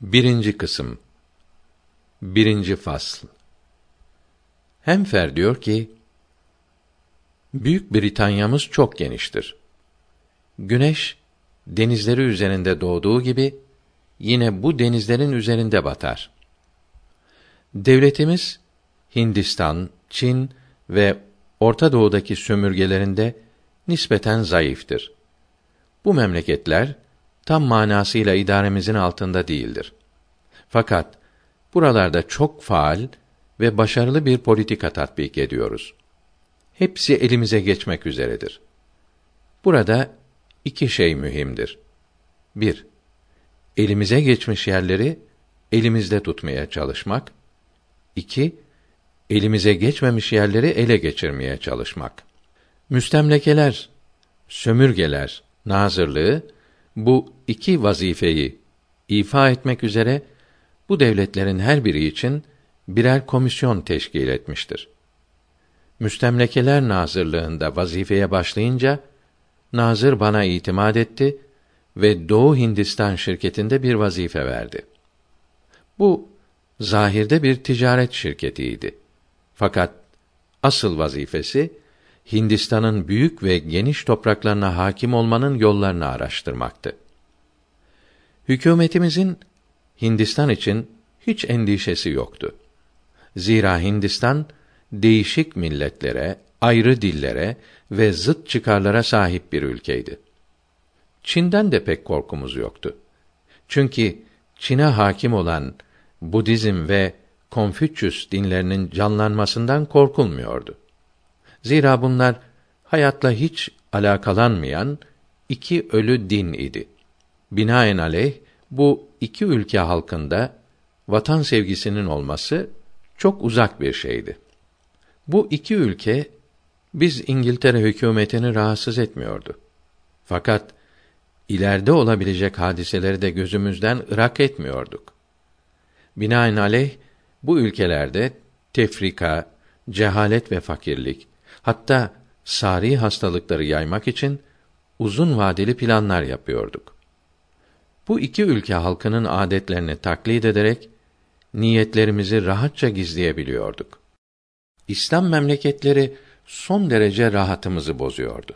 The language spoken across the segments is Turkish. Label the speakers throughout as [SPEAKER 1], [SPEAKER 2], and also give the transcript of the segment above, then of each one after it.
[SPEAKER 1] Birinci kısım. Birinci fasl. Hemfer diyor ki, Büyük Britanya'mız çok geniştir. Güneş, denizleri üzerinde doğduğu gibi, yine bu denizlerin üzerinde batar. Devletimiz, Hindistan, Çin ve Orta Doğu'daki sömürgelerinde nispeten zayıftır. Bu memleketler, tam manasıyla idaremizin altında değildir. Fakat buralarda çok faal ve başarılı bir politika tatbik ediyoruz. Hepsi elimize geçmek üzeredir. Burada iki şey mühimdir. Bir, elimize geçmiş yerleri elimizde tutmaya çalışmak. İki, elimize geçmemiş yerleri ele geçirmeye çalışmak. Müstemlekeler, sömürgeler, nazırlığı bu iki vazifeyi ifa etmek üzere bu devletlerin her biri için birer komisyon teşkil etmiştir. Müstemlekeler Nazırlığında vazifeye başlayınca nazır bana itimat etti ve Doğu Hindistan şirketinde bir vazife verdi. Bu zahirde bir ticaret şirketiydi. Fakat asıl vazifesi Hindistan'ın büyük ve geniş topraklarına hakim olmanın yollarını araştırmaktı. Hükümetimizin Hindistan için hiç endişesi yoktu. Zira Hindistan değişik milletlere, ayrı dillere ve zıt çıkarlara sahip bir ülkeydi. Çin'den de pek korkumuz yoktu. Çünkü Çin'e hakim olan Budizm ve Konfüçyüs dinlerinin canlanmasından korkulmuyordu. Zira bunlar hayatla hiç alakalanmayan iki ölü din idi. Binaenaleyh bu iki ülke halkında vatan sevgisinin olması çok uzak bir şeydi. Bu iki ülke biz İngiltere hükümetini rahatsız etmiyordu. Fakat ileride olabilecek hadiseleri de gözümüzden ırak etmiyorduk. Binaenaleyh bu ülkelerde tefrika, cehalet ve fakirlik, hatta sari hastalıkları yaymak için uzun vadeli planlar yapıyorduk. Bu iki ülke halkının adetlerini taklit ederek niyetlerimizi rahatça gizleyebiliyorduk. İslam memleketleri son derece rahatımızı bozuyordu.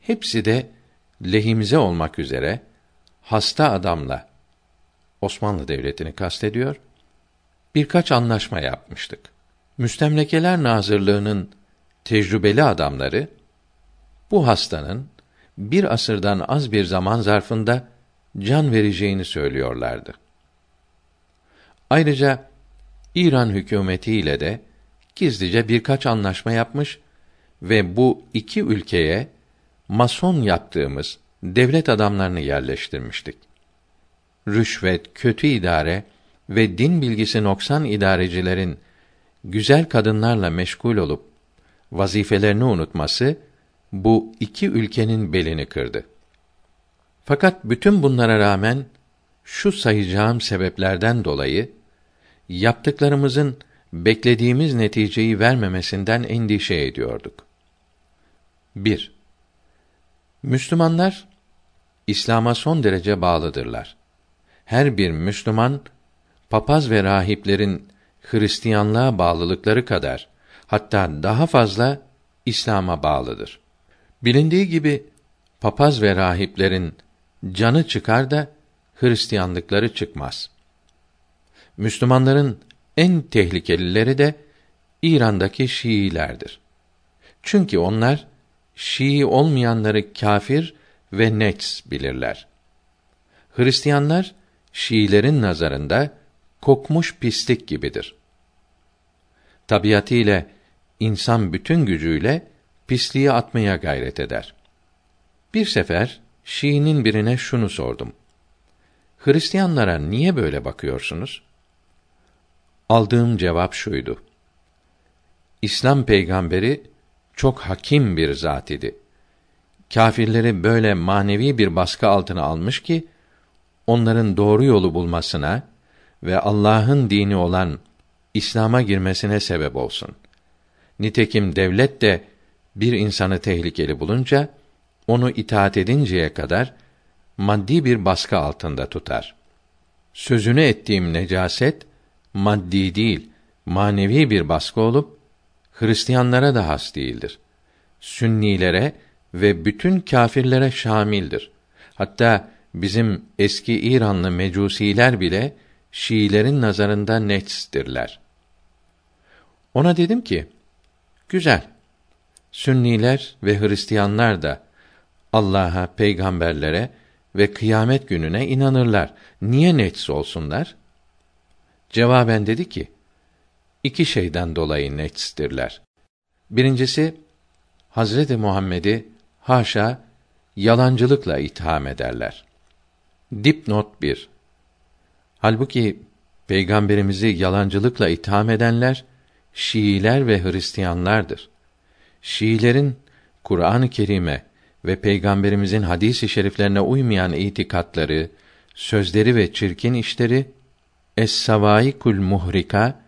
[SPEAKER 1] Hepsi de lehimize olmak üzere hasta adamla Osmanlı Devleti'ni kastediyor. Birkaç anlaşma yapmıştık. Müstemlekeler Nazırlığı'nın tecrübeli adamları bu hastanın bir asırdan az bir zaman zarfında can vereceğini söylüyorlardı. Ayrıca İran hükümeti ile de gizlice birkaç anlaşma yapmış ve bu iki ülkeye mason yaptığımız devlet adamlarını yerleştirmiştik. Rüşvet, kötü idare ve din bilgisi noksan idarecilerin güzel kadınlarla meşgul olup vazifelerini unutması bu iki ülkenin belini kırdı. Fakat bütün bunlara rağmen şu sayacağım sebeplerden dolayı yaptıklarımızın beklediğimiz neticeyi vermemesinden endişe ediyorduk. 1. Müslümanlar İslam'a son derece bağlıdırlar. Her bir Müslüman papaz ve rahiplerin Hristiyanlığa bağlılıkları kadar hatta daha fazla İslam'a bağlıdır. Bilindiği gibi papaz ve rahiplerin canı çıkar da Hristiyanlıkları çıkmaz. Müslümanların en tehlikelileri de İran'daki Şiilerdir. Çünkü onlar Şii olmayanları kâfir ve nets bilirler. Hristiyanlar Şiilerin nazarında kokmuş pislik gibidir. Tabiatıyla insan bütün gücüyle pisliği atmaya gayret eder. Bir sefer Şii'nin birine şunu sordum. Hristiyanlara niye böyle bakıyorsunuz? Aldığım cevap şuydu. İslam peygamberi çok hakim bir zat idi. Kâfirleri böyle manevi bir baskı altına almış ki onların doğru yolu bulmasına ve Allah'ın dini olan İslam'a girmesine sebep olsun. Nitekim devlet de bir insanı tehlikeli bulunca onu itaat edinceye kadar maddi bir baskı altında tutar. Sözünü ettiğim necaset maddi değil, manevi bir baskı olup Hristiyanlara da has değildir. Sünnilere ve bütün kâfirlere şamildir. Hatta bizim eski İranlı mecusiler bile Şiilerin nazarında neçstirler. Ona dedim ki, güzel. Sünniler ve Hristiyanlar da Allah'a, peygamberlere ve kıyamet gününe inanırlar. Niye neçs olsunlar? Cevaben dedi ki, iki şeyden dolayı neçstirler. Birincisi, Hazreti Muhammed'i haşa yalancılıkla itham ederler. Dipnot 1 Halbuki peygamberimizi yalancılıkla itham edenler Şiiler ve Hristiyanlardır. Şiilerin Kur'an-ı Kerim'e ve peygamberimizin hadis-i şeriflerine uymayan itikatları, sözleri ve çirkin işleri Es-Savaikul Muhrika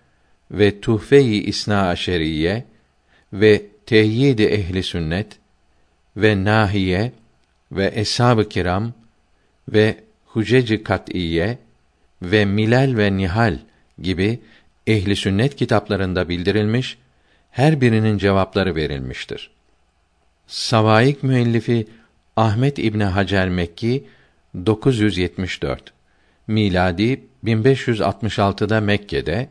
[SPEAKER 1] ve Tuhfe-i İsna Aşeriye ve Tehyid-i Ehli Sünnet ve Nahiye ve Eshab-ı Kiram ve Hucec-i Kat'iye ve Milal ve Nihal gibi ehli sünnet kitaplarında bildirilmiş, her birinin cevapları verilmiştir. Savaik müellifi Ahmet İbni Hacer Mekki 974 miladi 1566'da Mekke'de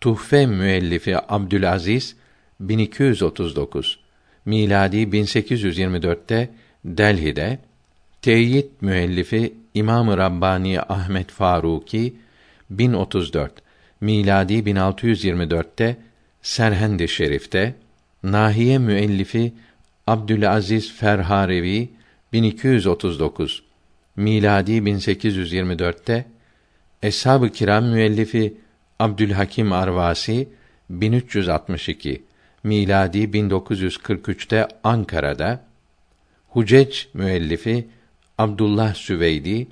[SPEAKER 1] Tuhfe müellifi Abdülaziz 1239 miladi 1824'te Delhi'de Teyit müellifi İmam-ı Rabbani Ahmet Faruki 1034 miladi 1624'te Serhend-i Şerif'te Nahiye müellifi Abdülaziz Ferharevi 1239 miladi 1824'te Eshab-ı Kiram müellifi Abdülhakim Arvasi 1362 miladi 1943'te Ankara'da Hucec müellifi Abdullah Süveydi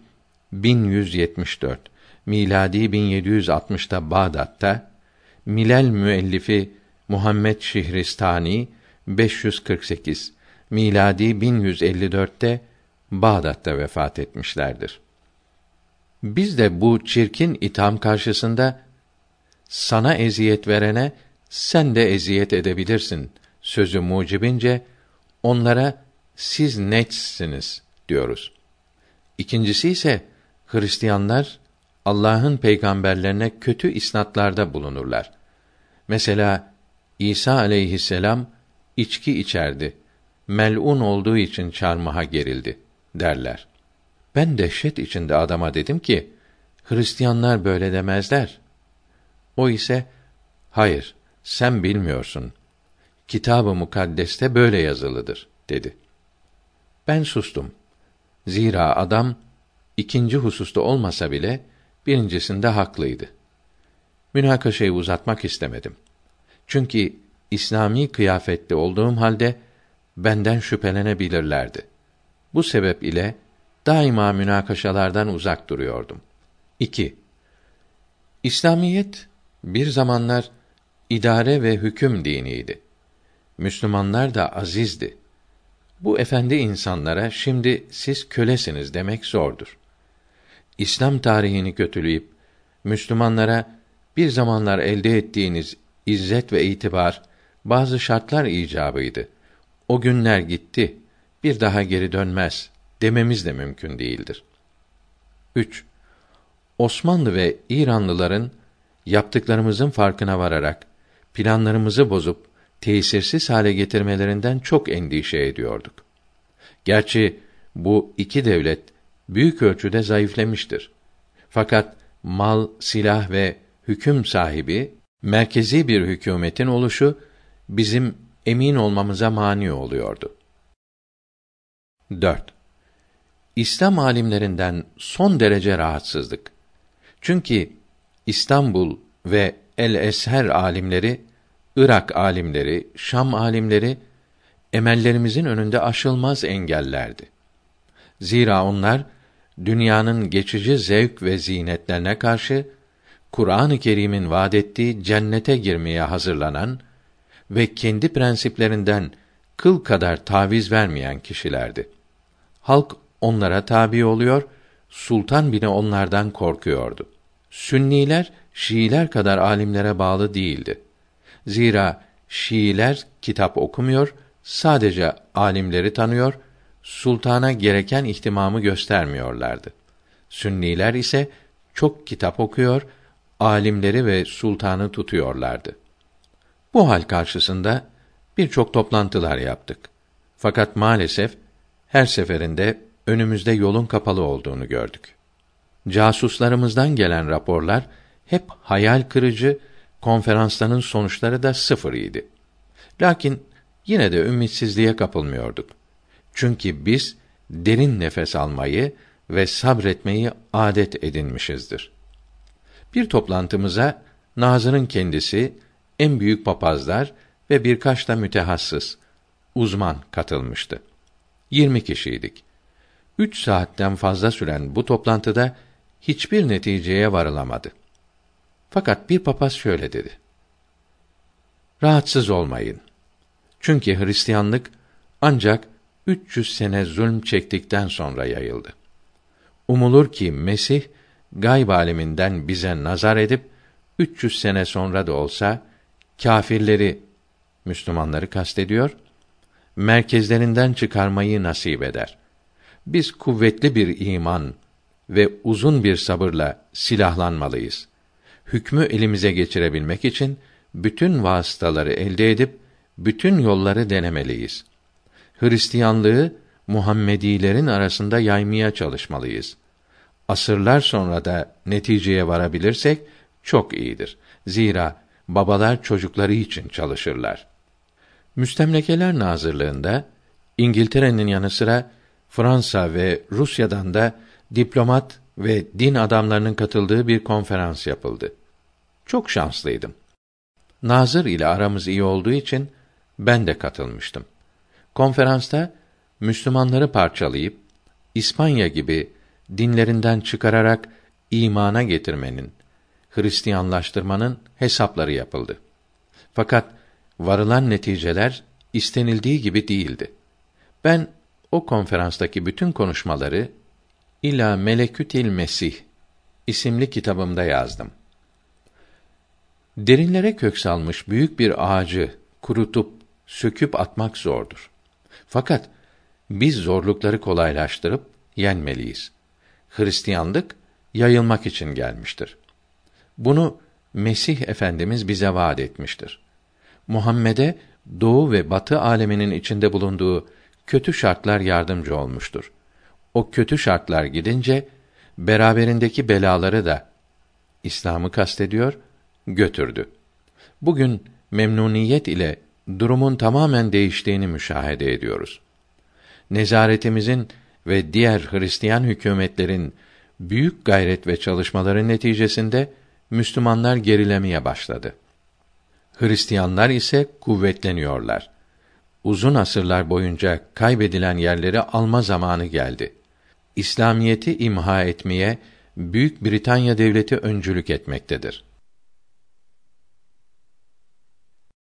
[SPEAKER 1] 1174 miladi 1760'ta Bağdat'ta Milal müellifi Muhammed Şihristani 548 miladi 1154'te Bağdat'ta vefat etmişlerdir. Biz de bu çirkin itham karşısında sana eziyet verene sen de eziyet edebilirsin sözü mucibince onlara siz neçsiniz diyoruz. İkincisi ise Hristiyanlar Allah'ın peygamberlerine kötü isnatlarda bulunurlar. Mesela İsa aleyhisselam içki içerdi. Mel'un olduğu için çarmıha gerildi derler. Ben dehşet içinde adama dedim ki, Hristiyanlar böyle demezler. O ise, hayır, sen bilmiyorsun. Kitab-ı Mukaddes'te böyle yazılıdır, dedi. Ben sustum. Zira adam, ikinci hususta olmasa bile, birincisinde haklıydı. Münakaşayı uzatmak istemedim. Çünkü İslami kıyafetli olduğum halde benden şüphelenebilirlerdi. Bu sebep ile daima münakaşalardan uzak duruyordum. 2. İslamiyet bir zamanlar idare ve hüküm diniydi. Müslümanlar da azizdi. Bu efendi insanlara şimdi siz kölesiniz demek zordur. İslam tarihini kötüleyip Müslümanlara bir zamanlar elde ettiğiniz izzet ve itibar bazı şartlar icabıydı. O günler gitti, bir daha geri dönmez dememiz de mümkün değildir. 3. Osmanlı ve İranlıların yaptıklarımızın farkına vararak planlarımızı bozup tesirsiz hale getirmelerinden çok endişe ediyorduk. Gerçi bu iki devlet büyük ölçüde zayıflemiştir. Fakat mal, silah ve hüküm sahibi merkezi bir hükümetin oluşu bizim emin olmamıza mani oluyordu. 4. İslam alimlerinden son derece rahatsızlık. Çünkü İstanbul ve El Esher alimleri, Irak alimleri, Şam alimleri emellerimizin önünde aşılmaz engellerdi. Zira onlar dünyanın geçici zevk ve zinetlerine karşı Kur'an-ı Kerim'in vaad ettiği cennete girmeye hazırlanan ve kendi prensiplerinden kıl kadar taviz vermeyen kişilerdi. Halk onlara tabi oluyor, sultan bile onlardan korkuyordu. Sünniler Şiiler kadar alimlere bağlı değildi. Zira Şiiler kitap okumuyor, sadece alimleri tanıyor, sultana gereken ihtimamı göstermiyorlardı. Sünniler ise çok kitap okuyor, alimleri ve sultanı tutuyorlardı. Bu hal karşısında birçok toplantılar yaptık. Fakat maalesef her seferinde önümüzde yolun kapalı olduğunu gördük. Casuslarımızdan gelen raporlar hep hayal kırıcı, konferansların sonuçları da sıfır idi. Lakin yine de ümitsizliğe kapılmıyorduk. Çünkü biz derin nefes almayı ve sabretmeyi adet edinmişizdir. Bir toplantımıza Nazır'ın kendisi, en büyük papazlar ve birkaç da mütehassıs, uzman katılmıştı. Yirmi kişiydik. Üç saatten fazla süren bu toplantıda hiçbir neticeye varılamadı. Fakat bir papaz şöyle dedi. Rahatsız olmayın. Çünkü Hristiyanlık ancak 300 sene zulm çektikten sonra yayıldı. Umulur ki Mesih gayb aleminden bize nazar edip 300 sene sonra da olsa kâfirleri Müslümanları kastediyor merkezlerinden çıkarmayı nasip eder. Biz kuvvetli bir iman ve uzun bir sabırla silahlanmalıyız. Hükmü elimize geçirebilmek için bütün vasıtaları elde edip bütün yolları denemeliyiz. Hristiyanlığı Muhammedilerin arasında yaymaya çalışmalıyız. Asırlar sonra da neticeye varabilirsek çok iyidir. Zira babalar çocukları için çalışırlar. Müstemlekeler Nazırlığında İngiltere'nin yanı sıra Fransa ve Rusya'dan da diplomat ve din adamlarının katıldığı bir konferans yapıldı. Çok şanslıydım. Nazır ile aramız iyi olduğu için ben de katılmıştım. Konferansta Müslümanları parçalayıp İspanya gibi dinlerinden çıkararak imana getirmenin, Hristiyanlaştırmanın hesapları yapıldı. Fakat varılan neticeler istenildiği gibi değildi. Ben o konferanstaki bütün konuşmaları İla Melekütil Mesih isimli kitabımda yazdım. Derinlere kök salmış büyük bir ağacı kurutup söküp atmak zordur. Fakat biz zorlukları kolaylaştırıp yenmeliyiz. Hristiyanlık yayılmak için gelmiştir. Bunu Mesih Efendimiz bize vaad etmiştir. Muhammed'e doğu ve batı aleminin içinde bulunduğu kötü şartlar yardımcı olmuştur. O kötü şartlar gidince beraberindeki belaları da İslam'ı kastediyor, götürdü. Bugün memnuniyet ile durumun tamamen değiştiğini müşahede ediyoruz. Nezaretimizin ve diğer Hristiyan hükümetlerin büyük gayret ve çalışmaları neticesinde Müslümanlar gerilemeye başladı. Hristiyanlar ise kuvvetleniyorlar. Uzun asırlar boyunca kaybedilen yerleri alma zamanı geldi. İslamiyeti imha etmeye Büyük Britanya devleti öncülük etmektedir.